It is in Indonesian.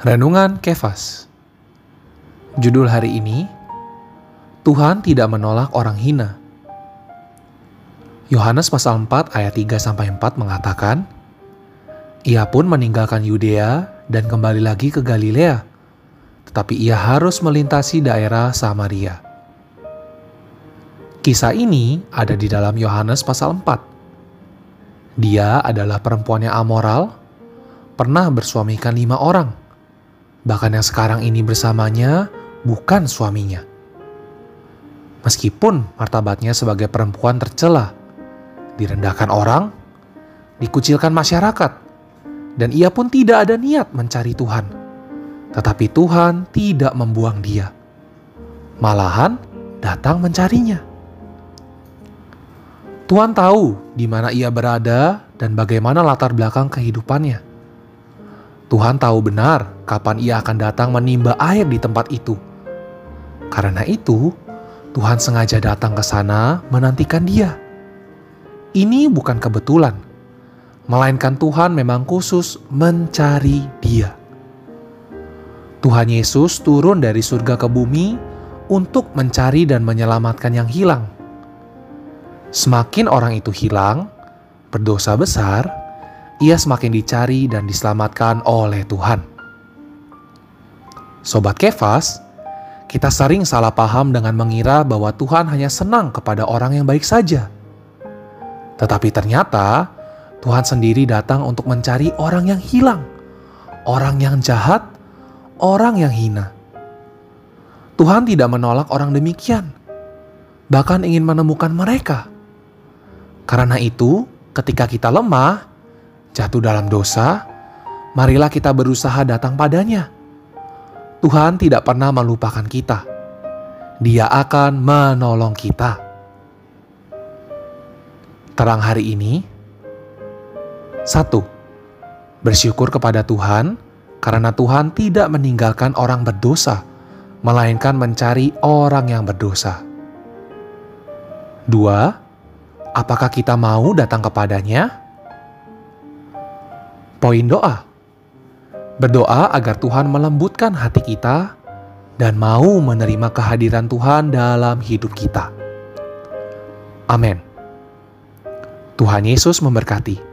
Renungan Kefas. Judul hari ini Tuhan tidak menolak orang hina. Yohanes pasal 4 ayat 3 sampai 4 mengatakan Ia pun meninggalkan Yudea dan kembali lagi ke Galilea tetapi ia harus melintasi daerah Samaria. Kisah ini ada di dalam Yohanes pasal 4 Dia adalah perempuan yang amoral pernah bersuamikan lima orang bahkan yang sekarang ini bersamanya bukan suaminya. Meskipun martabatnya sebagai perempuan tercela, direndahkan orang, dikucilkan masyarakat, dan ia pun tidak ada niat mencari Tuhan. Tetapi Tuhan tidak membuang dia. Malahan datang mencarinya. Tuhan tahu di mana ia berada dan bagaimana latar belakang kehidupannya. Tuhan tahu benar kapan ia akan datang menimba air di tempat itu. Karena itu, Tuhan sengaja datang ke sana menantikan dia. Ini bukan kebetulan, melainkan Tuhan memang khusus mencari dia. Tuhan Yesus turun dari surga ke bumi untuk mencari dan menyelamatkan yang hilang. Semakin orang itu hilang, berdosa besar, ia semakin dicari dan diselamatkan oleh Tuhan. Sobat Kefas, kita sering salah paham dengan mengira bahwa Tuhan hanya senang kepada orang yang baik saja. Tetapi ternyata Tuhan sendiri datang untuk mencari orang yang hilang, orang yang jahat, orang yang hina. Tuhan tidak menolak orang demikian, bahkan ingin menemukan mereka. Karena itu, ketika kita lemah, jatuh dalam dosa, marilah kita berusaha datang padanya Tuhan tidak pernah melupakan kita. Dia akan menolong kita. Terang hari ini, satu, bersyukur kepada Tuhan karena Tuhan tidak meninggalkan orang berdosa, melainkan mencari orang yang berdosa. Dua, apakah kita mau datang kepadanya? Poin doa Berdoa agar Tuhan melembutkan hati kita dan mau menerima kehadiran Tuhan dalam hidup kita. Amin. Tuhan Yesus memberkati.